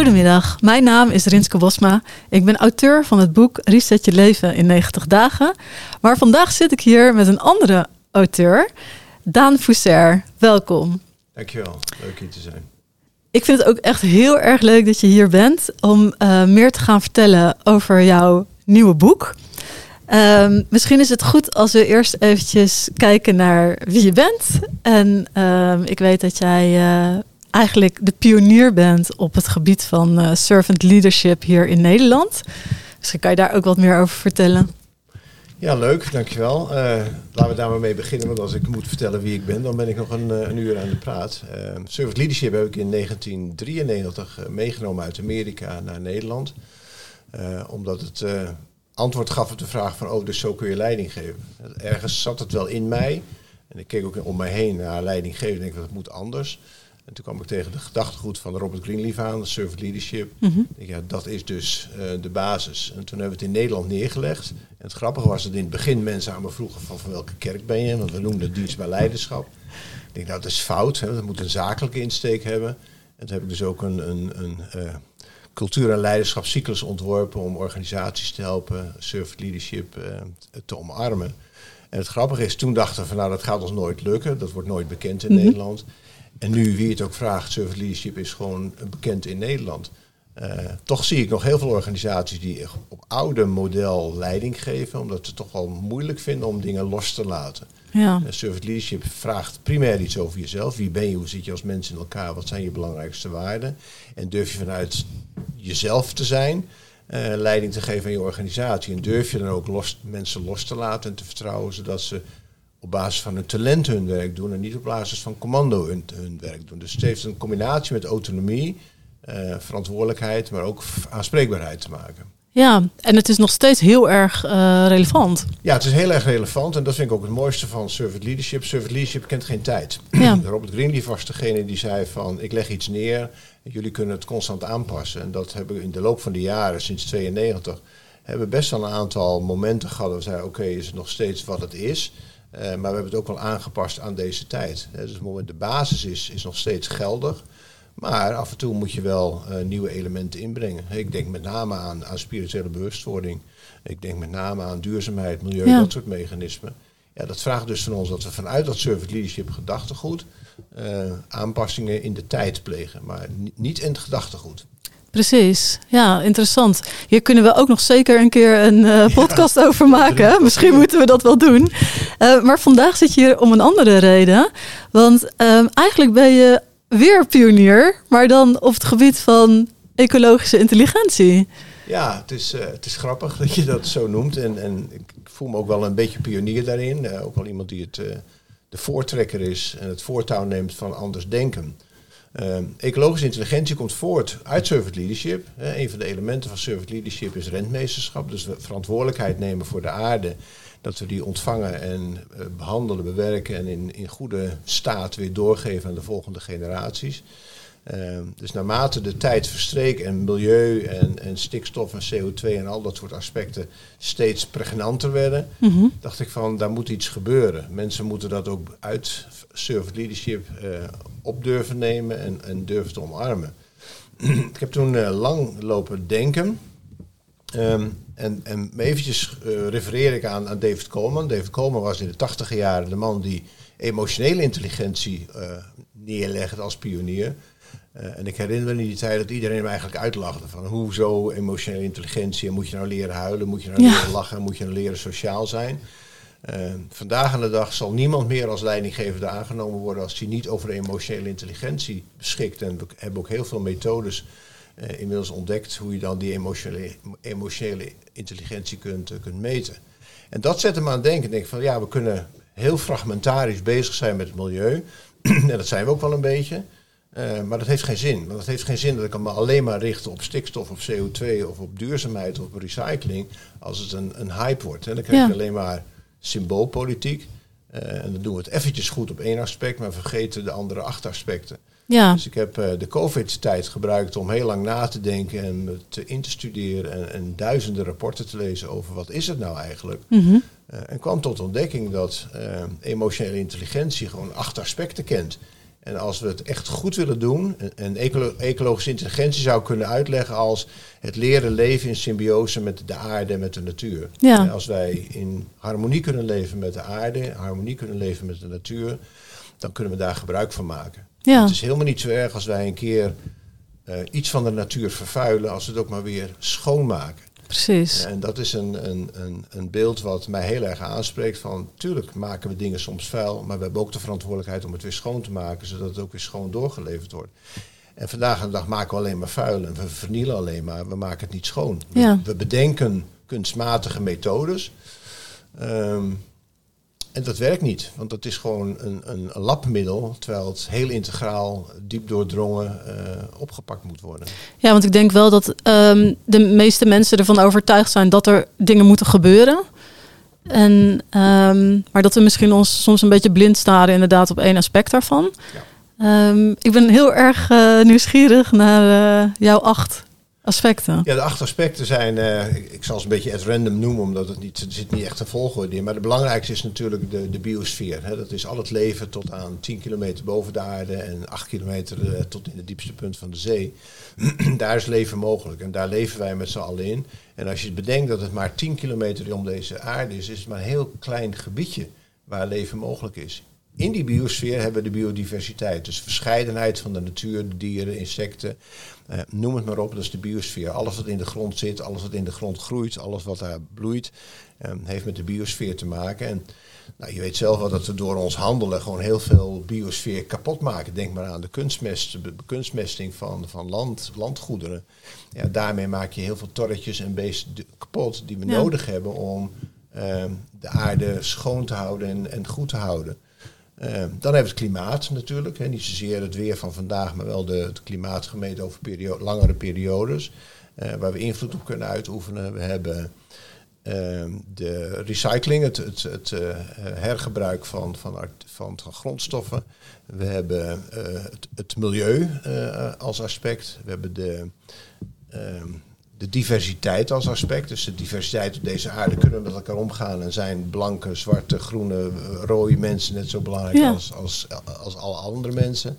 Goedemiddag, mijn naam is Rinske Bosma. Ik ben auteur van het boek Reset je leven in 90 dagen. Maar vandaag zit ik hier met een andere auteur, Daan Fousser. Welkom. Dankjewel, leuk hier te zijn. Ik vind het ook echt heel erg leuk dat je hier bent om uh, meer te gaan vertellen over jouw nieuwe boek. Um, misschien is het goed als we eerst eventjes kijken naar wie je bent. En um, ik weet dat jij uh, eigenlijk de pionier bent op het gebied van uh, servant leadership hier in Nederland. Misschien kan je daar ook wat meer over vertellen. Ja, leuk, dankjewel. Uh, laten we daar maar mee beginnen, want als ik moet vertellen wie ik ben, dan ben ik nog een, een uur aan de praat. Uh, servant leadership heb ik in 1993 meegenomen uit Amerika naar Nederland. omdat het antwoord gaf op de vraag van, oh, dus zo kun je leiding geven. Ergens zat het wel in mij. En ik keek ook om mij heen naar leiding geven en denk dat moet anders. En toen kwam ik tegen de gedachtegoed van Robert Greenleaf aan, Servant Leadership. Mm -hmm. denk, ja, dat is dus uh, de basis. En toen hebben we het in Nederland neergelegd. En het grappige was dat in het begin mensen aan me vroegen van, van welke kerk ben je? Want we noemden het dienstbaar leiderschap. Ik denk, nou dat is fout. Hè? Dat moet een zakelijke insteek hebben. En toen heb ik dus ook een, een, een uh, cultuur- en leiderschapscyclus ontworpen om organisaties te helpen, servant leadership uh, te omarmen. En het grappige is, toen dachten we van nou dat gaat ons nooit lukken, dat wordt nooit bekend in mm -hmm. Nederland. En nu, wie het ook vraagt, servant leadership is gewoon bekend in Nederland. Uh, toch zie ik nog heel veel organisaties die op oude model leiding geven, omdat ze het toch wel moeilijk vinden om dingen los te laten. Ja. Uh, servant leadership vraagt primair iets over jezelf. Wie ben je? Hoe zit je als mens in elkaar? Wat zijn je belangrijkste waarden? En durf je vanuit jezelf te zijn, uh, leiding te geven aan je organisatie. En durf je dan ook los, mensen los te laten en te vertrouwen, zodat ze op basis van hun talent hun werk doen en niet op basis van commando hun, hun werk doen. Dus het heeft een combinatie met autonomie, uh, verantwoordelijkheid, maar ook aanspreekbaarheid te maken. Ja, en het is nog steeds heel erg uh, relevant. Ja, het is heel erg relevant en dat vind ik ook het mooiste van servant leadership. Servant leadership kent geen tijd. Ja. Robert Greenleaf was degene die zei van ik leg iets neer jullie kunnen het constant aanpassen. En dat hebben we in de loop van de jaren, sinds 92, hebben we best wel een aantal momenten gehad we zeiden oké, okay, is het nog steeds wat het is? Uh, maar we hebben het ook wel aangepast aan deze tijd. Dus het moment de basis is, is nog steeds geldig. Maar af en toe moet je wel uh, nieuwe elementen inbrengen. Ik denk met name aan, aan spirituele bewustwording. Ik denk met name aan duurzaamheid, milieu, ja. dat soort mechanismen. Ja, dat vraagt dus van ons dat we vanuit dat servant leadership gedachtegoed aanpassingen in de tijd plegen. Maar niet in het gedachtegoed. Precies, ja, interessant. Hier kunnen we ook nog zeker een keer een uh, podcast ja. over maken. Misschien moeten we dat wel doen. Uh, maar vandaag zit je hier om een andere reden. Want um, eigenlijk ben je weer pionier, maar dan op het gebied van ecologische intelligentie. Ja, het is, uh, het is grappig dat je dat zo noemt. En, en ik voel me ook wel een beetje pionier daarin. ook wel iemand die het, de voortrekker is en het voortouw neemt van anders denken. Uh, ecologische intelligentie komt voort uit servant leadership. Een van de elementen van servant leadership is rentmeesterschap. Dus we verantwoordelijkheid nemen voor de aarde. Dat we die ontvangen en uh, behandelen, bewerken en in, in goede staat weer doorgeven aan de volgende generaties. Dus naarmate de tijd verstreek en milieu en, en stikstof en CO2 en al dat soort aspecten steeds pregnanter werden, mm -hmm. dacht ik van daar moet iets gebeuren. Mensen moeten dat ook uit servant leadership uh, op durven nemen en, en durven te omarmen. ik heb toen uh, lang lopen denken. Um, en, en eventjes uh, refereer ik aan, aan David Coleman. David Coleman was in de tachtige jaren de man die emotionele intelligentie neerlegde als pionier. En ik herinner me in die tijd dat iedereen hem eigenlijk uitlachte van hoezo emotionele intelligentie en moet je nou leren huilen, moet je nou ja. leren lachen, moet je nou leren sociaal zijn. Uh, vandaag aan de dag zal niemand meer als leidinggevende aangenomen worden als hij niet over emotionele intelligentie beschikt. En we hebben ook heel veel methodes uh, inmiddels ontdekt hoe je dan die emotionele, emotionele intelligentie kunt, kunt meten. En dat zet hem aan het denken. Denk van ja, we kunnen heel fragmentarisch bezig zijn met het milieu. en dat zijn we ook wel een beetje. Maar dat heeft geen zin. Want het heeft geen zin dat ik me alleen maar richt op stikstof, op CO2 of op duurzaamheid of op recycling. Als het een, een hype wordt. Dan krijg je ja. alleen maar symboolpolitiek. Uh, en dan doen we het eventjes goed op één aspect, maar vergeten de andere acht aspecten. Ja. Dus ik heb uh, de COVID-tijd gebruikt om heel lang na te denken en te in te studeren en, en, duizenden rapporten te lezen over wat is het nou eigenlijk. Mm -hmm. en kwam tot ontdekking dat emotionele intelligentie gewoon acht aspecten kent. En als we het echt goed willen doen, en ecologische intelligentie zou kunnen uitleggen als het leren leven in symbiose met de aarde en met de natuur. Ja. Als wij in harmonie kunnen leven met de aarde, harmonie kunnen leven met de natuur, dan kunnen we daar gebruik van maken. Ja. Het is helemaal niet zo erg als wij een keer uh, iets van de natuur vervuilen, als we het ook maar weer schoonmaken. Precies. En dat is een, een, een, een beeld wat mij heel erg aanspreekt van, tuurlijk maken we dingen soms vuil, maar we hebben ook de verantwoordelijkheid om het weer schoon te maken, zodat het ook weer schoon doorgeleverd wordt. En vandaag de dag maken we alleen maar vuil en we vernielen alleen maar, we maken het niet schoon. Ja. We, bedenken kunstmatige methodes. Um, en dat werkt niet, want dat is gewoon een, een, labmiddel, terwijl het heel integraal, diep doordrongen uh, opgepakt moet worden. Ja, want ik denk wel dat um, de meeste mensen ervan overtuigd zijn dat er dingen moeten gebeuren. En, um, maar dat we misschien ons soms een beetje blind staren inderdaad op één aspect daarvan. Ja. Um, ik ben heel erg uh, nieuwsgierig naar uh, jouw acht aspecten? Ja, de acht aspecten zijn, uh, ik, zal ze een beetje at random noemen, omdat het niet, er zit niet echt een volgorde in. Maar de belangrijkste is natuurlijk de, de biosfeer. Hè. Dat is al het leven tot aan 10 kilometer boven de aarde en 8 kilometer uh, tot in het diepste punt van de zee. daar is leven mogelijk en daar leven wij met z'n allen in. En als je bedenkt dat het maar 10 kilometer om deze aarde is, is het maar een heel klein gebiedje waar leven mogelijk is. In die biosfeer hebben we de biodiversiteit, dus verscheidenheid van de natuur, de dieren, insecten, eh, noem het maar op, dat is de biosfeer. Alles wat in de grond zit, alles wat in de grond groeit, alles wat daar bloeit, eh, heeft met de biosfeer te maken. En nou, je weet zelf wel dat we door ons handelen gewoon heel veel biosfeer kapot maken. Denk maar aan de kunstmest, kunstmesting van, van land, landgoederen. Ja, daarmee maak je heel veel torretjes en beesten kapot die we nodig hebben om eh, de aarde schoon te houden en, en goed te houden. Uh, dan hebben we het klimaat natuurlijk. Hè. Niet zozeer het weer van vandaag, maar wel de, het klimaat gemeten over langere periodes. Uh, waar we invloed op kunnen uitoefenen. We hebben uh, de recycling, het, het, het uh, hergebruik van, van, van, van, grondstoffen. We hebben het, het, milieu als aspect. We hebben de ehm, de diversiteit als aspect. Dus de diversiteit op deze aarde kunnen we met elkaar omgaan. En zijn blanke, zwarte, groene, rode mensen net zo belangrijk als, als, als alle andere mensen.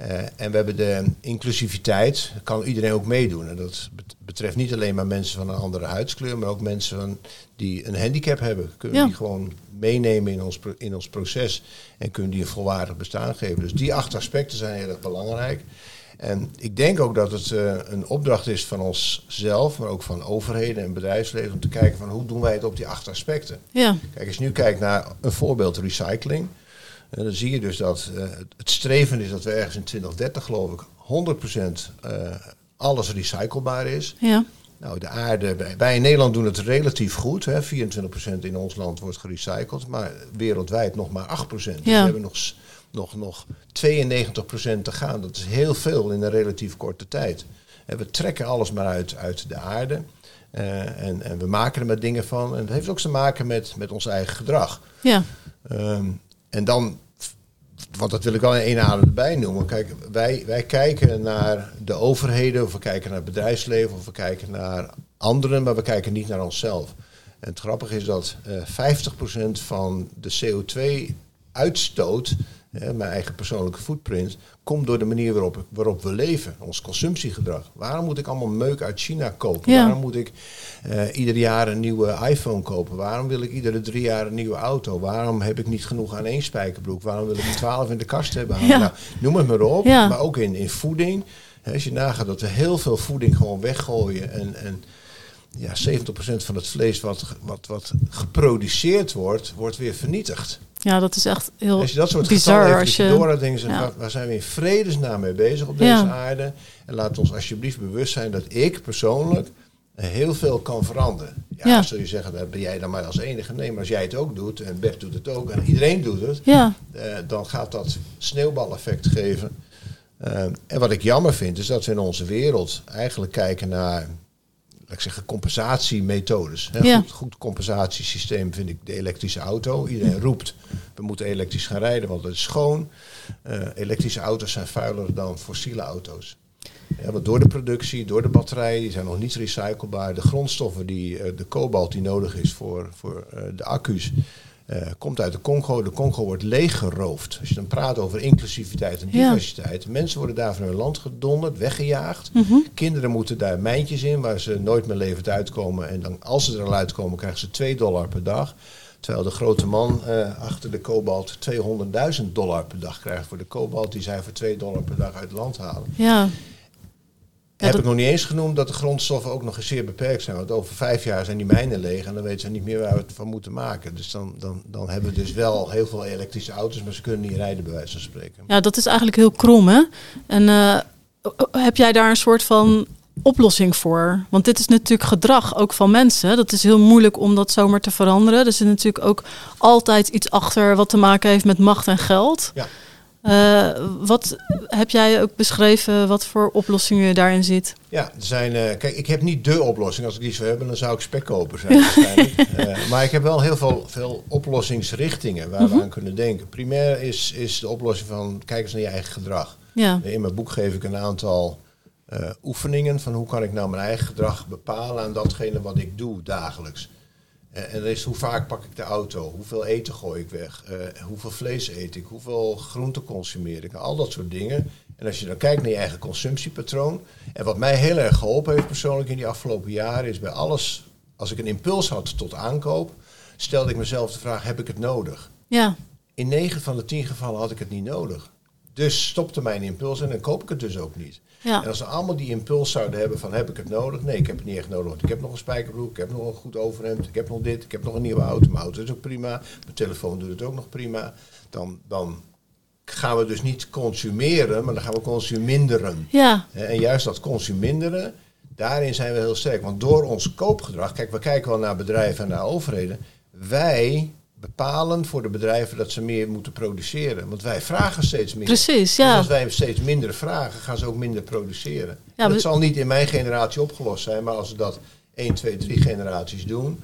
Uh, en we hebben de inclusiviteit, kan iedereen ook meedoen. En dat betreft niet alleen maar mensen van een andere huidskleur, maar ook mensen van, die een handicap hebben. Kunnen ja. die gewoon meenemen in ons, in ons proces en kunnen die een volwaardig bestaan geven. Dus die acht aspecten zijn heel erg belangrijk. En ik denk ook dat het uh, een opdracht is van onszelf, maar ook van overheden en bedrijfsleven, om te kijken van hoe doen wij het op die acht aspecten. Ja. Kijk, als je nu kijkt naar een voorbeeld recycling, uh, dan zie je dus dat uh, het streven is dat we ergens in 2030 geloof ik 100% alles recyclebaar is. Ja. Nou, de aarde, wij in Nederland doen het relatief goed. Hè. 24% in ons land wordt gerecycled, maar wereldwijd nog maar 8%. Dus ja. we hebben nog nog, nog 92% te gaan. Dat is heel veel in een relatief korte tijd. En we trekken alles maar uit, uit de aarde. Uh, en, en we maken er maar dingen van. En dat heeft ook te maken met, met ons eigen gedrag. Ja. Um, en dan, want dat wil ik wel in één adem erbij noemen. Kijk, wij, wij kijken naar de overheden, of we kijken naar het bedrijfsleven, of we kijken naar anderen, maar we kijken niet naar onszelf. En het grappige is dat uh, eh, 50% van de CO2-uitstoot mijn eigen persoonlijke footprint, komt door de manier waarop, waarop we leven, ons consumptiegedrag. Waarom moet ik allemaal meuk uit China kopen? Waarom moet ik uh, ieder jaar een nieuwe iPhone kopen? Waarom wil ik iedere drie jaar een nieuwe auto? Waarom heb ik niet genoeg aan één spijkerbroek? Waarom wil ik er twaalf in de kast hebben? Ja. Nou, noem het maar op, maar ook in, in voeding. Als je nagaat dat we heel veel voeding gewoon weggooien en, en ja, 70% van het vlees wat, wat, wat geproduceerd wordt, wordt weer vernietigd. Ja, dat is echt heel Als je dat soort bizar. Als je door ja. waar zijn we in vredesnaam mee bezig op deze aarde? En laat ons alsjeblieft bewust zijn dat ik persoonlijk heel veel kan veranderen. Ja, ja. zul je zeggen, dat ben jij dan maar als enige. Nee, maar als jij het ook doet, en Bert doet het ook, en iedereen doet het, ja. Uh, dan gaat dat sneeuwbaleffect geven. Uh, en wat ik jammer vind, is dat we in onze wereld eigenlijk kijken naar ik zeggen, compensatiemethodes. Hè. Goed, goed compensatiesysteem vind ik de elektrische auto. Iedereen roept, we moeten elektrisch gaan rijden, want het is schoon. Uh, elektrische auto's zijn vuiler dan fossiele auto's. Ja, want door de productie, door de batterijen, die zijn nog niet recyclebaar. De grondstoffen, die, uh, de kobalt die nodig is voor, voor uh, de accu's, Uh, komt uit de Congo. De Congo wordt leeggeroofd. Als je dan praat over inclusiviteit en diversiteit. Mensen worden daar van hun land gedonderd, weggejaagd. Mhm. Kinderen moeten daar mijntjes in waar ze nooit meer levend uitkomen. En dan, als ze er al uitkomen, krijgen ze 2 dollar per dag. Terwijl de grote man uh, achter de kobalt 200.000 dollar per dag krijgt voor de kobalt die zij voor 2 dollar per dag uit het land halen. Ja. Heb ik nog niet eens genoemd dat de grondstoffen ook nog eens zeer beperkt zijn. Want over vijf jaar zijn die mijnen leeg en dan weten ze niet meer waar we het van moeten maken. Dus dan, dan, dan hebben we dus wel heel veel elektrische auto's, maar ze kunnen niet rijden bij wijze van spreken. Ja, dat is eigenlijk heel krom hè. En uh, heb jij daar een soort van oplossing voor? Want dit is natuurlijk gedrag ook van mensen. Dat is heel moeilijk om dat zomaar te veranderen. Er zit natuurlijk ook altijd iets achter wat te maken heeft met macht en geld. Ja. Uh, wat heb jij ook beschreven, wat voor oplossingen je daarin ziet? Ja, er zijn, uh, kijk, ik heb niet de oplossing. Als ik die zou hebben, dan zou ik spekkoper zijn waarschijnlijk. uh, maar ik heb wel heel veel, veel oplossingsrichtingen waar we aan kunnen denken. Primair is, is de oplossing van kijk eens naar je eigen gedrag. Ja. In mijn boek geef ik een aantal oefeningen van hoe kan ik nou mijn eigen gedrag bepalen aan datgene wat ik doe dagelijks. En dat is hoe vaak pak ik de auto, hoeveel eten gooi ik weg, uh, hoeveel vlees eet ik, hoeveel groente consumeer ik, al dat soort dingen. En als je dan kijkt naar je eigen consumptiepatroon. En wat mij heel erg geholpen heeft persoonlijk in die afgelopen jaren, is bij alles, als ik een impuls had tot aankoop, stelde ik mezelf de vraag, heb ik het nodig? Ja. In 9 van de 10 gevallen had ik het niet nodig. Dus stopte mijn impuls en dan koop ik het dus ook niet. Ja. En als ze allemaal die impuls zouden hebben van heb ik het nodig? Nee, ik heb het niet echt nodig. Want ik heb nog een spijkerbroek, ik heb nog een goed overhemd, ik heb nog dit, ik heb nog een nieuwe auto. Mijn auto is ook prima, mijn telefoon doet het ook nog prima. Dan, dan gaan we dus niet consumeren, maar dan gaan we consuminderen. Ja. En juist dat consuminderen, daarin zijn we heel sterk. Want door ons koopgedrag, kijk, we kijken wel naar bedrijven en naar overheden. Wij bepalen voor de bedrijven dat ze meer moeten produceren. Want wij vragen steeds meer. Precies, ja. Dus als wij steeds minder vragen, gaan ze ook minder produceren. Ja, dat we- zal niet in mijn generatie opgelost zijn, maar als we dat 1, 2, 3 generaties doen,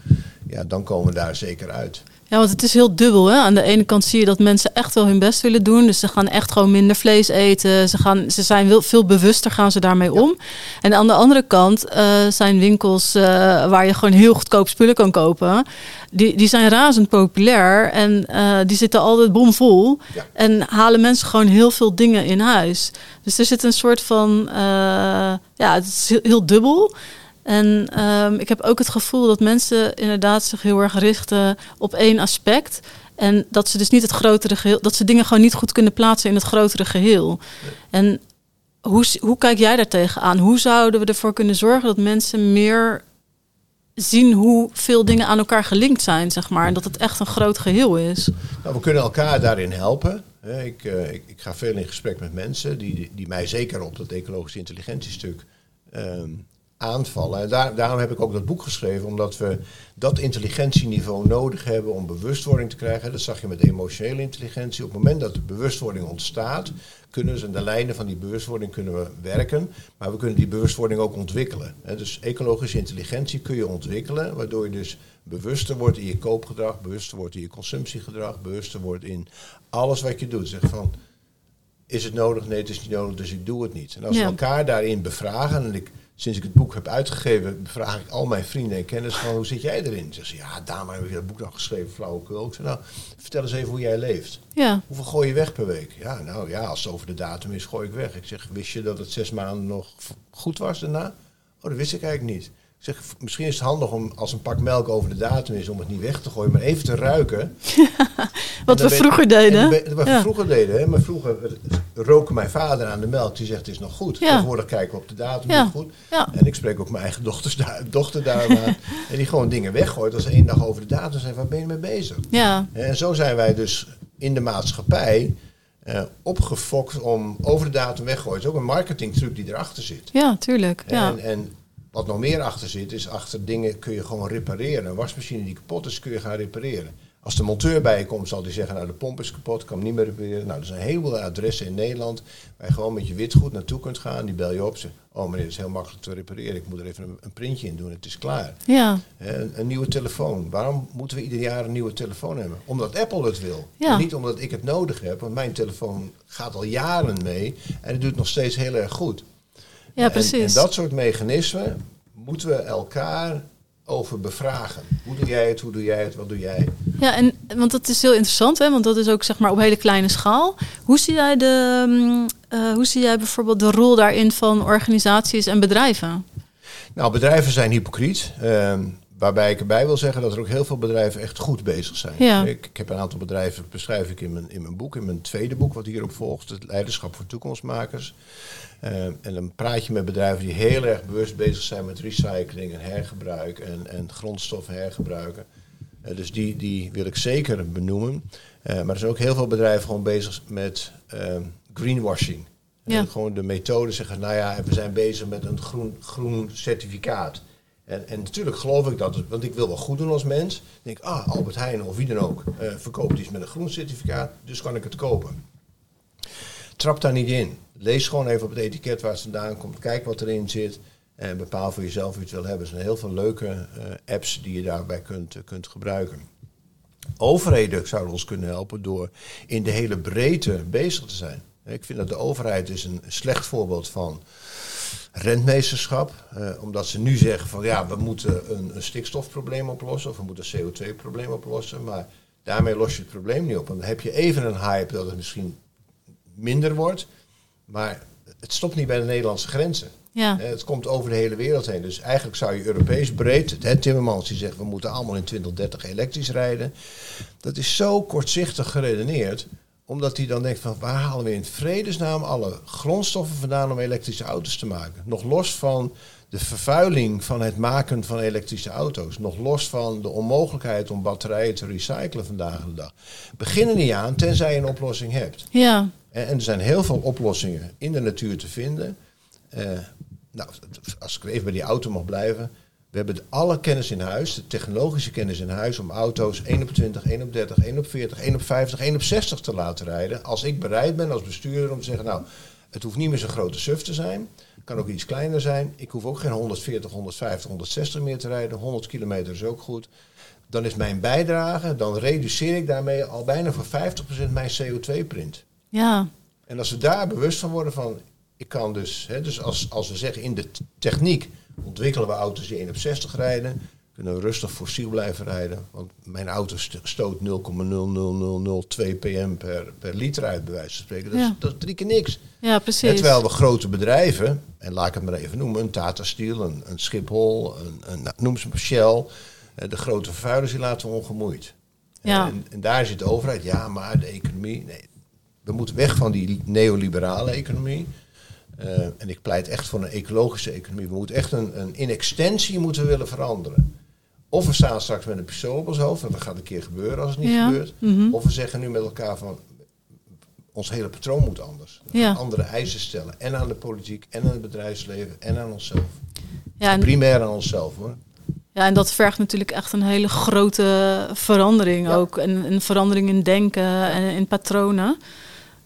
ja, dan komen we daar zeker uit. Ja, want het is heel dubbel. Hè? Aan de ene kant zie je dat mensen echt wel hun best willen doen. Dus ze gaan echt gewoon minder vlees eten. Ze, gaan, ze zijn wel veel bewuster gaan ze daarmee om. En aan de andere kant eh, zijn winkels eh, waar je gewoon heel goedkoop spullen kan kopen. Die, die zijn razend populair en eh, die zitten altijd bomvol. Ja. En halen mensen gewoon heel veel dingen in huis. Dus er zit een soort van... ja, het is heel, heel dubbel. En ehm, ik heb ook het gevoel dat mensen inderdaad zich heel erg richten op één aspect. En dat ze dus niet het grotere geheel, dat ze dingen gewoon niet goed kunnen plaatsen in het grotere geheel. En hoe, hoe kijk jij daar tegenaan? Hoe zouden we ervoor kunnen zorgen dat mensen meer zien hoe veel dingen aan elkaar gelinkt zijn, zeg maar. En dat het echt een groot geheel is. Nou, we kunnen elkaar daarin helpen. Ik, eh, ik, ik ga veel in gesprek met mensen die, die mij zeker op dat ecologische intelligentiestuk ehm, aanvallen. En daar, daarom heb ik ook dat boek geschreven, omdat we dat intelligentieniveau nodig hebben om bewustwording te krijgen. Dat zag je met emotionele intelligentie. Op het moment dat de bewustwording ontstaat, kunnen ze aan de lijnen van die bewustwording kunnen we werken. Maar we kunnen die bewustwording ook ontwikkelen. Dus ecologische intelligentie kun je ontwikkelen, waardoor je dus bewuster wordt in je koopgedrag, bewuster wordt in je consumptiegedrag, bewuster wordt in alles wat je doet. Zeg van, is het nodig? Nee, het is niet nodig, dus ik doe het niet. En als Ja. we elkaar daarin bevragen, en ik, sinds ik het boek heb uitgegeven, bevraag ik al mijn vrienden en kennissen van hoe zit jij erin? Zeggen ze, ja, daarom heb ik dat boek dan geschreven, flauwekul. Ik zeg, nou, vertel eens even hoe jij leeft. Ja, Hoeveel gooi je weg per week? Ja, nou ja, als het over de datum is, gooi ik weg. Ik zeg, wist je dat het zes maanden nog goed was daarna? Oh, dat wist ik eigenlijk niet. Zeg, misschien is het handig om als een pak melk over de datum is, om het niet weg te gooien, maar even te ruiken. wat we vroeger weet- deden. en Wat we Ja. vroeger deden, hè? Maar vroeger roken mijn vader aan de melk. Die zegt, het is nog goed. Ja. Tegenwoordig kijken we op de datum, Ja. is goed. Ja. En ik spreek ook mijn eigen dochters daar, dochter daar aan. en die gewoon dingen weggooit als ze één dag over de datum zijn. Waar ben je mee bezig? Ja, En zo zijn wij dus in de maatschappij eh, opgefokt om over de datum weggooien. Het is ook een marketingtruc die erachter zit. ja, tuurlijk. Ja. En, en wat nog meer achter zit, is achter dingen kun je gewoon repareren. Een wasmachine die kapot is, kun je gaan repareren. Als de monteur bij je komt, zal die zeggen, nou de pomp is kapot, kan hem niet meer repareren. Nou, er zijn een heleboel adressen in Nederland waar je gewoon met je witgoed naartoe kunt gaan. Die bel je op, zeg, oh meneer, het is heel makkelijk te repareren. Ik moet er even een, een printje in doen, het is klaar. ja. Een, een nieuwe telefoon. Waarom moeten we ieder jaar een nieuwe telefoon hebben? Omdat Apple het wil. Ja. En niet omdat ik het nodig heb, want mijn telefoon gaat al jaren mee en het doet nog steeds heel erg goed. Ja, precies. En, dat soort mechanismen moeten we elkaar over bevragen. Hoe doe jij het, hoe doe jij het, wat doe jij? Ja, en want dat is heel interessant, hè? want dat is ook zeg maar op hele kleine schaal. Hoe zie jij, de, mm, eh, hoe zie jij bijvoorbeeld de rol daarin van organisaties en bedrijven? Nou, bedrijven zijn hypocriet. Ehm, waarbij ik erbij wil zeggen dat er ook heel veel bedrijven echt goed bezig zijn. Ja. Ik, ik heb een aantal bedrijven, beschrijf ik in mijn, in mijn boek, in mijn tweede boek, wat hierop volgt, het leiderschap voor toekomstmakers. Ehm, en dan praat je met bedrijven die heel erg bewust bezig zijn met recycling en hergebruik en, en grondstoffen hergebruiken. Eh, dus die, die wil ik zeker benoemen. Eh, maar er zijn ook heel veel bedrijven gewoon bezig met ehm, greenwashing. Ja. En gewoon de methode zeggen, nou ja, we zijn bezig met een groen, groen certificaat. En, en natuurlijk geloof ik dat, want ik wil wel goed doen als mens. Dan denk ik, ah, Albert Heijn of wie dan ook eh, verkoopt iets met een groen certificaat, dus kan ik het kopen. Trap daar niet in. Lees gewoon even op het etiket waar het vandaan komt. Kijk wat erin zit. En bepaal voor jezelf wie het wil hebben. Er zijn heel veel leuke eh, apps die je daarbij kunt, eh, kunt gebruiken. Overheden zouden ons kunnen helpen door in de hele breedte bezig te zijn. Ik vind dat de overheid is een slecht voorbeeld van rentmeesterschap. Eh, omdat ze nu zeggen van ja, we moeten een, een stikstofprobleem oplossen of we moeten een CO2-probleem oplossen. Maar daarmee los je het probleem niet op. En dan heb je even een hype dat het misschien minder wordt. Maar het stopt niet bij de Nederlandse grenzen. Ja. Het komt over de hele wereld heen. Dus eigenlijk zou je Europees breed, hè, Timmermans die zegt we moeten allemaal in 2030 elektrisch rijden. Dat is zo kortzichtig geredeneerd, omdat hij dan denkt van waar halen we in vredesnaam alle grondstoffen vandaan om elektrische auto's te maken? Nog los van de vervuiling van het maken van elektrische auto's. Nog los van de onmogelijkheid om batterijen te recyclen vandaag de dag. Begin er niet aan tenzij je een oplossing hebt. Ja, En, en er zijn heel veel oplossingen in de natuur te vinden. Eh, nou, als ik even bij die auto mag blijven. We hebben alle kennis in huis, de technologische kennis in huis, om auto's 1 op 20, 1 op 30, 1 op 40, 1 op 50, 1 op 60 te laten rijden. Als ik bereid ben als bestuurder om te zeggen, nou, het hoeft niet meer zo'n grote suf te zijn. Het kan ook iets kleiner zijn. Ik hoef ook geen 140, 150, 160 meer te rijden. 100 kilometer is ook goed. Dan is mijn bijdrage, dan reduceer ik daarmee al bijna voor 50% mijn CO2-print. ja, En als we daar bewust van worden van, ik kan dus, hè, dus als, als we zeggen in de techniek ontwikkelen we auto's die 1 op 60 rijden, kunnen we rustig fossiel blijven rijden. Want mijn auto st- stoot 0,00002 pm per, per liter uit, bij wijze van spreken. Dat, is, dat is drie keer niks. ja, precies. terwijl we grote bedrijven, en laat ik het maar even noemen, een Tata Steel, een, een Schiphol, een, een, nou, noem ze maar Shell, eh, de grote vervuilers, die laten we ongemoeid. Ja. En, en daar zit de overheid, ja, maar de economie, nee, we moeten weg van die neoliberale economie. Eh, en ik pleit echt voor een ecologische economie. We moeten echt een, een in extensie moeten willen veranderen. Of we staan straks met een pistool op ons hoofd, en dat gaat een keer gebeuren als het niet Ja. gebeurt. Mhm. Of we zeggen nu met elkaar van, ons hele patroon moet anders. Ja. andere eisen stellen. En aan de politiek, en aan het bedrijfsleven, en aan onszelf. Ja, en, Primair aan onszelf hoor. ja, en dat vergt natuurlijk echt een hele grote verandering Ja. ook. En een verandering in denken en in patronen.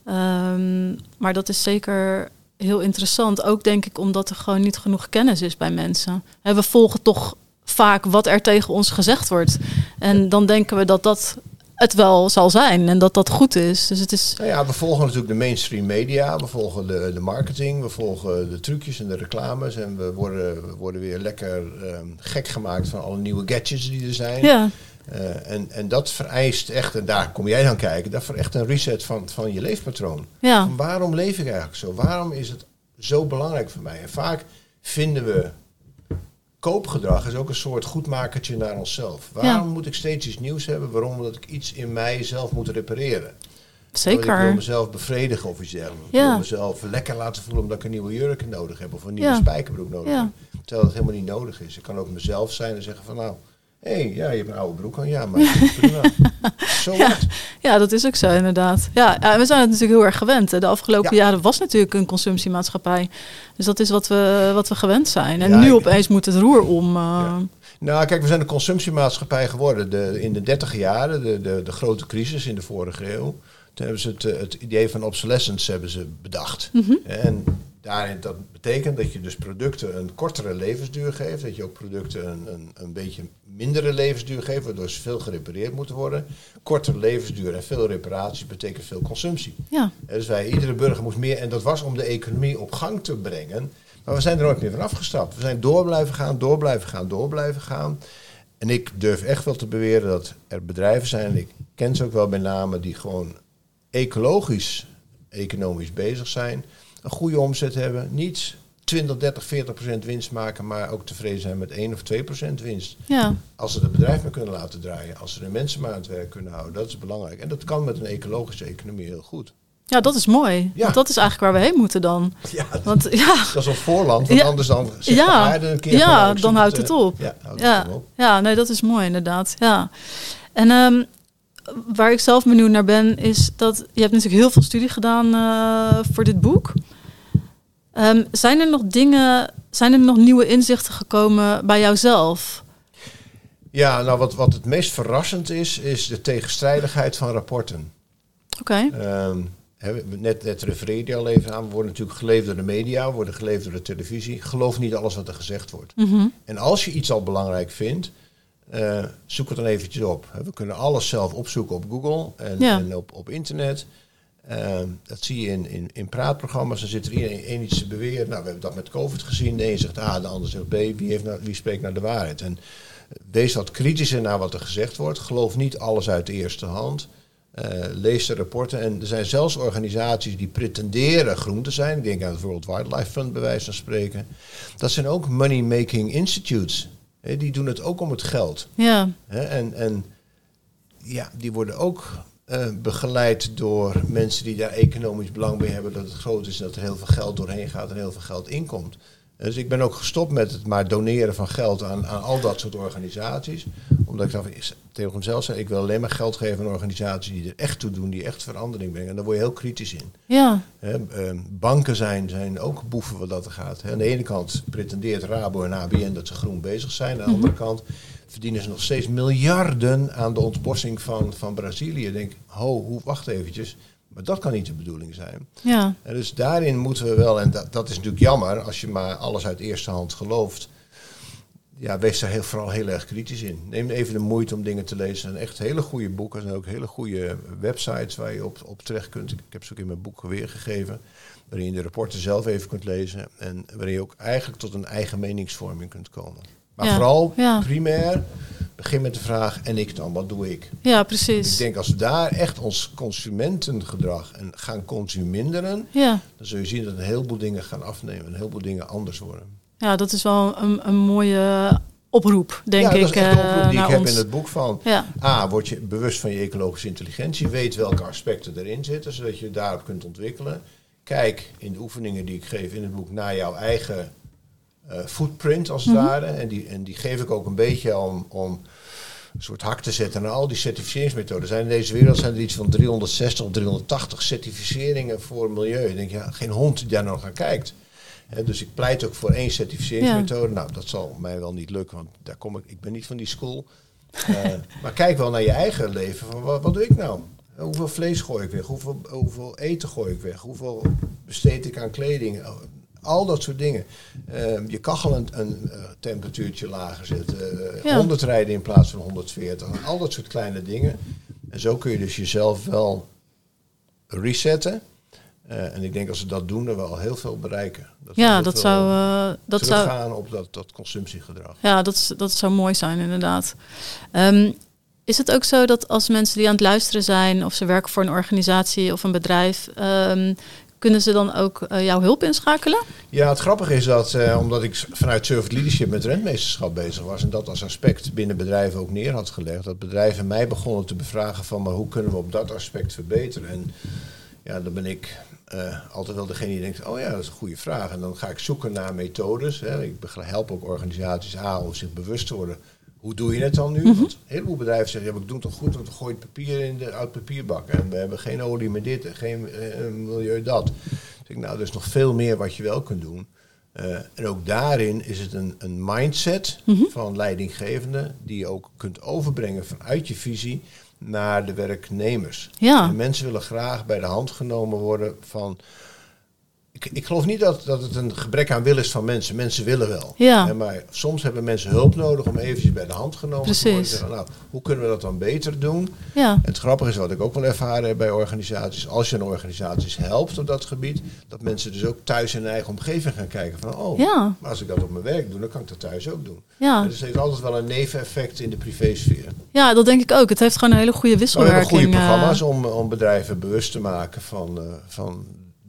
Ehm, maar dat is zeker heel interessant. Ook denk ik omdat er gewoon niet genoeg kennis is bij mensen. We volgen toch vaak wat er tegen ons gezegd wordt. En dan denken we dat dat het wel zal zijn en dat dat goed is. Dus het is... Nou ja, we volgen natuurlijk de mainstream media, we volgen de, de marketing, we volgen de trucjes en de reclames. En we worden, we worden weer lekker ehm, gek gemaakt van alle nieuwe gadgets die er zijn. Ja, Eh, en, en dat vereist echt, en daar kom jij dan kijken, dat vereist echt een reset van, van je leefpatroon. ja, Van waarom leef ik eigenlijk zo? Waarom is het zo belangrijk voor mij? En vaak vinden we koopgedrag is ook een soort goedmakertje naar onszelf. Waarom moet ik steeds iets nieuws hebben? Waarom? Omdat ik iets in mij zelf moet repareren. Want Ik wil zeker. mezelf bevredigen of iets dergelijks. Ik wil mezelf lekker laten voelen omdat ik een nieuwe jurk nodig heb of een nieuwe Ja. spijkerbroek nodig heb. Terwijl dat helemaal niet nodig is. Ik kan ook mezelf zijn en zeggen van nou, hé, hey, ja, je hebt een oude broek aan. Ja, maar prima. Zo Ja. Ja, dat is ook zo inderdaad. Ja, we zijn het natuurlijk heel erg gewend. De afgelopen Ja. jaren was natuurlijk een consumptiemaatschappij. Dus dat is wat we, wat we gewend zijn. En Ja, nu ik- opeens moet het roer om. eh. Nou, kijk, we zijn een consumptiemaatschappij geworden. De, in de dertig jaren, de, de, de grote crisis in de vorige eeuw. Toen hebben ze het, eh, het idee van obsolescence hebben ze bedacht. Mhm. En daarin, dat betekent dat je dus producten een kortere levensduur geeft. Dat je ook producten een, een, een beetje mindere levensduur geeft, waardoor ze veel gerepareerd moeten worden. Kortere levensduur en veel reparatie betekent veel consumptie. Ja, Dus wij, iedere burger moest meer, en dat was om de economie op gang te brengen. Maar we zijn er nooit meer van afgestapt. We zijn door blijven gaan, door blijven gaan, door blijven gaan. En ik durf echt wel te beweren dat er bedrijven zijn, en ik ken ze ook wel bij name, die gewoon ecologisch, economisch bezig zijn. Een goede omzet hebben. Niet 20, 30, 40 procent winst maken, maar ook tevreden zijn met 1 of 2 procent winst. Ja. Als ze het bedrijf maar kunnen laten draaien, als ze de mensen maar aan het werk kunnen houden, dat is belangrijk. En dat kan met een ecologische economie heel goed. Ja, dat is mooi. Ja. Want dat is eigenlijk waar we heen moeten dan. Ja, Want ja, dat is ons voorland, want Ja. anders dan zegt Ja. de aarde een keer... Ja, van, dan houdt het op. Ja, houdt ja, het op. ja, nee, dat is mooi inderdaad. Ja. En ehm, waar ik zelf benieuwd naar ben, is dat je hebt natuurlijk heel veel studie gedaan eh, voor dit boek. Ehm, zijn er nog dingen, zijn er nog nieuwe inzichten gekomen bij jouzelf? Ja, nou wat, wat het meest verrassend is, is de tegenstrijdigheid van rapporten. Oké. Ehm, net, net refereerde je al even aan, we worden natuurlijk geleefd door de media, we worden geleefd door de televisie. Geloof niet alles wat er gezegd wordt. Mhm. En als je iets al belangrijk vindt, eh, zoek het dan eventjes op. We kunnen alles zelf opzoeken op Google en, Ja. en op, op internet. Ehm, dat zie je in, in, in praatprogramma's. Dan zit er iedereen één iets te beweren. Nou, we hebben dat met COVID gezien. De een zegt A, de ander zegt B. Wie, heeft nou, wie spreekt naar de waarheid? En wees wat kritischer naar wat er gezegd wordt. Geloof niet alles uit de eerste hand. Eh, lees de rapporten. En er zijn zelfs organisaties die pretenderen groen te zijn. Ik denk aan het World Wildlife Fund, bij wijze van spreken. Dat zijn ook money-making institutes. Die doen het ook om het geld. Ja, en, en ja, die worden ook eh, begeleid door mensen die daar economisch belang bij hebben dat het groot is en dat er heel veel geld doorheen gaat en heel veel geld inkomt. Dus ik ben ook gestopt met het maar doneren van geld aan, aan al dat soort organisaties. Omdat ik is- tegen mezelf zei, ik wil alleen maar geld geven aan organisaties die er echt toe doen, die echt verandering brengen. En daar word je heel kritisch in. ja, ehm, banken zijn, zijn ook boeven wat dat er gaat. Aan de ene kant pretendeert Rabo en ABN dat ze groen bezig zijn. Aan de andere kant verdienen ze nog steeds miljarden aan de ontbossing van, van Brazilië. Ik denk, ho, hoe, wacht eventjes. Maar dat kan niet de bedoeling zijn. ja, En dus daarin moeten we wel, en dat, dat is natuurlijk jammer als je maar alles uit eerste hand gelooft. Ja, wees daar heel, vooral heel erg kritisch in. Neem even de moeite om dingen te lezen. Er zijn echt hele goede boeken. Er zijn ook hele goede websites waar je op, op terecht kunt. Ik heb ze ook in mijn boek weergegeven. Waarin je de rapporten zelf even kunt lezen. En waarin je ook eigenlijk tot een eigen meningsvorming kunt komen. Maar Ja, vooral primair, begin met de vraag, en ik dan, wat doe ik? ja, Ik precies. denk als we daar echt ons consumentengedrag en gaan consuminderen, Ja, dan zul je zien dat een heleboel dingen gaan afnemen. Een heleboel dingen anders worden. ja, dat is wel een, een mooie oproep, denk ja, ik. dat is echt de eh, oproep die ik heb ons. in het boek van... Ja, A, word je bewust van je ecologische intelligentie. Weet welke aspecten erin zitten, zodat je daarop kunt ontwikkelen. Kijk in de oefeningen die ik geef in het boek naar jouw eigen eh, footprint, als het ware. En die, en die geef ik ook een beetje om, om een soort hak te zetten aan al die certificeringsmethoden. Er zijn in deze wereld zijn er iets van 360 of 380 certificeringen voor milieu. Ik denk, ja, geen hond die daar nog naar kijkt. Hè, dus ik pleit ook voor één certificeringsmethode. Nou, dat zal mij wel niet lukken, want daar kom ik, ik ben niet van die school. Eh, maar kijk wel naar je eigen leven. Van, wat, wat doe ik nou? Hoeveel vlees gooi ik weg? Hoeveel, hoeveel eten gooi ik weg? Hoeveel besteed ik aan kleding? Al dat soort dingen. Eh, je kachel een, een eh, temperatuurtje lager zetten. eh, Ja. 100 rijden in plaats van 140. Al dat soort kleine dingen. En zo kun je dus jezelf wel resetten. Eh, en ik denk als we dat doen, dan we al heel veel bereiken. Dat ja dat zou, eh, dat zou, teruggaan op dat, dat consumptiegedrag. Ja, dat, is- dat zou mooi zijn, inderdaad. Ehm, is het ook zo dat als mensen die aan het luisteren zijn, of ze werken voor een organisatie of een bedrijf, ehm, kunnen ze dan ook eh, jouw hulp inschakelen? Ja, het grappige is dat, eh, omdat ik vanuit Servant Leadership met rentmeesterschap bezig was en dat als aspect binnen bedrijven ook neer had gelegd, dat bedrijven mij begonnen te bevragen van, maar hoe kunnen we op dat aspect verbeteren? En ja, dan ben ik eh, altijd wel degene die denkt, oh ja, dat is een goede vraag. En dan ga ik zoeken naar methodes. Hè. Ik help ook organisaties aan om zich bewust te worden. Hoe doe je het dan nu? Want een heleboel bedrijven zeggen, ja, ik doe het toch goed, want we gooien het papier in de oud papierbak. En we hebben geen olie meer dit en geen eh, milieu dat. Dus ik, nou, er is nog veel meer wat je wel kunt doen. Eh, en ook daarin is het een, een mindset van leidinggevende die je ook kunt overbrengen vanuit je visie naar de werknemers. Ja. En mensen willen graag bij de hand genomen worden van ik, ik geloof niet dat, dat het een gebrek aan wil is van mensen. Mensen willen wel. Ja. Hè, maar soms hebben mensen hulp nodig om eventjes bij de hand genomen te worden. Precies. Zeggen, nou, hoe kunnen we dat dan beter doen? Ja, En het grappige is wat ik ook wel ervaren heb bij organisaties. Als je een organisaties helpt op dat gebied, dat mensen dus ook thuis in hun eigen omgeving gaan kijken van oh, Ja. maar als ik dat op mijn werk doe, dan kan ik dat thuis ook doen. ja. Dus het heeft altijd wel een neveneffect in de privésfeer. ja, dat denk ik ook. Het heeft gewoon een hele goede Maar we hebben wisselwerking. goede eh, programma's om, om bedrijven bewust te maken van, eh, van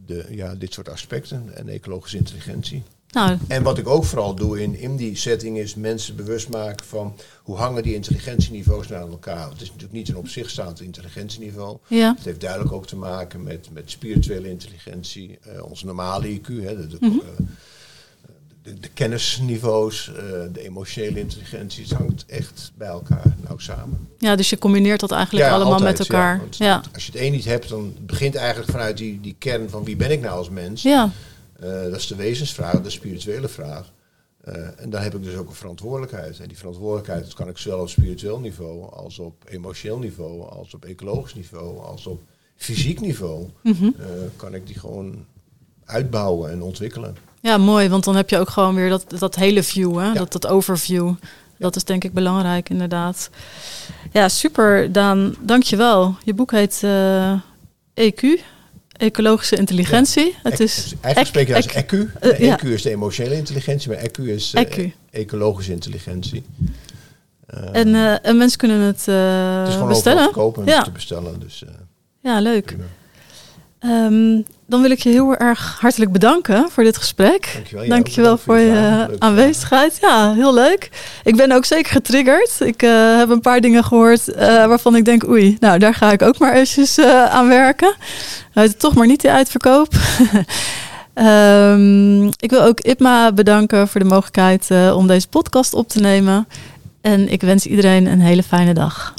de, ja, dit soort aspecten en ecologische intelligentie. nou, En wat ik ook vooral doe in, in die setting is mensen bewust maken van hoe hangen die intelligentieniveaus nou aan elkaar. Het is natuurlijk niet een op zich staand intelligentieniveau. ja. Het heeft duidelijk ook te maken met, met spirituele intelligentie, eh, ons normale IQ, hè, de, de, Mhm. eh, de, de kennisniveaus, eh, de emotionele intelligentie. Het hangt echt bij elkaar nauw samen. ja, dus je combineert dat eigenlijk allemaal altijd, met elkaar. Ja, want Ja, Als je het een niet hebt, dan begint eigenlijk vanuit die, die kern van wie ben ik nou als mens. ja. Eh, dat is de wezensvraag, de spirituele vraag. Eh, en daar heb ik dus ook een verantwoordelijkheid. En die verantwoordelijkheid dat kan ik zowel op spiritueel niveau, als op emotioneel niveau, als op ecologisch niveau, als op fysiek niveau. Mhm. kan ik die gewoon uitbouwen en ontwikkelen. Ja, mooi. Want dan heb je ook gewoon weer dat, dat hele view, hè? Ja. Dat, dat overview. Dat is denk ik belangrijk, inderdaad. Ja, super, Daan. Dank je wel. Je boek heet eh, EQ, Ecologische Intelligentie. Het is Eigenlijk ec- spreek je als ec- EQ. eh, ja. EQ is de emotionele intelligentie, maar EQ is eh, EQ. ecologische intelligentie. En, en mensen kunnen het, het is gewoon bestellen. kopen en Ja. te bestellen. Dus, Ja, leuk. prima. Ehm, dan wil ik je heel erg hartelijk bedanken voor dit gesprek. Dankjewel. Dank Ja, je wel bedankt voor je aanwezigheid. Ja, heel leuk. Ik ben ook zeker getriggerd. Ik eh, heb een paar dingen gehoord eh, waarvan ik denk, oei, nou daar ga ik ook maar eventjes eh, aan werken. Toch maar niet die uitverkoop. Ehm, ik wil ook IPMA bedanken voor de mogelijkheid om deze podcast op te nemen. En ik wens iedereen een hele fijne dag.